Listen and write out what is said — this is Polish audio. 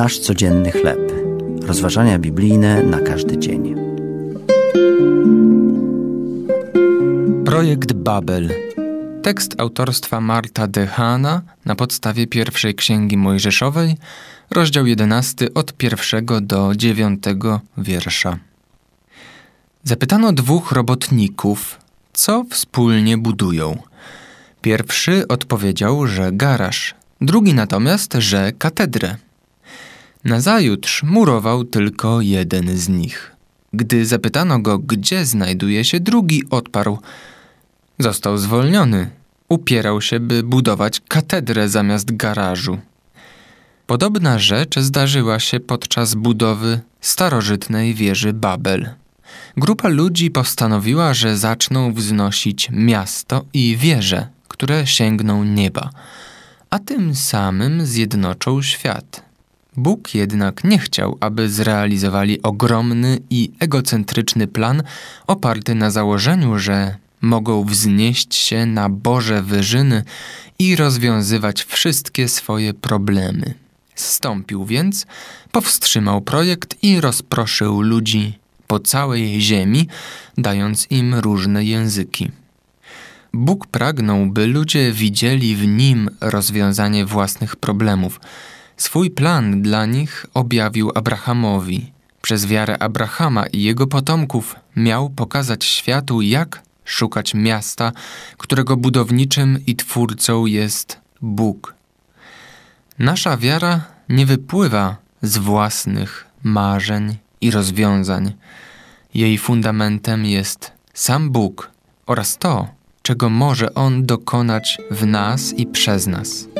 Nasz codzienny chleb. Rozważania biblijne na każdy dzień. Projekt Babel. Tekst autorstwa Marta Dehana na podstawie pierwszej księgi Mojżeszowej, rozdział 11 od pierwszego do dziewiątego wiersza. Zapytano dwóch robotników, co wspólnie budują. Pierwszy odpowiedział, że garaż, drugi natomiast, że katedrę. Nazajutrz murował tylko jeden z nich. Gdy zapytano go, gdzie znajduje się drugi, odparł: Został zwolniony. Upierał się, by budować katedrę zamiast garażu. Podobna rzecz zdarzyła się podczas budowy starożytnej wieży Babel. Grupa ludzi postanowiła, że zaczną wznosić miasto i wieże, które sięgną nieba, a tym samym zjednoczą świat. Bóg jednak nie chciał, aby zrealizowali ogromny i egocentryczny plan oparty na założeniu, że mogą wznieść się na Boże wyżyny i rozwiązywać wszystkie swoje problemy. Zstąpił więc, powstrzymał projekt i rozproszył ludzi po całej ziemi, dając im różne języki. Bóg pragnął, by ludzie widzieli w nim rozwiązanie własnych problemów. Swój plan dla nich objawił Abrahamowi. Przez wiarę Abrahama i jego potomków miał pokazać światu, jak szukać miasta, którego budowniczym i twórcą jest Bóg. Nasza wiara nie wypływa z własnych marzeń i rozwiązań. Jej fundamentem jest sam Bóg oraz to, czego może On dokonać w nas i przez nas.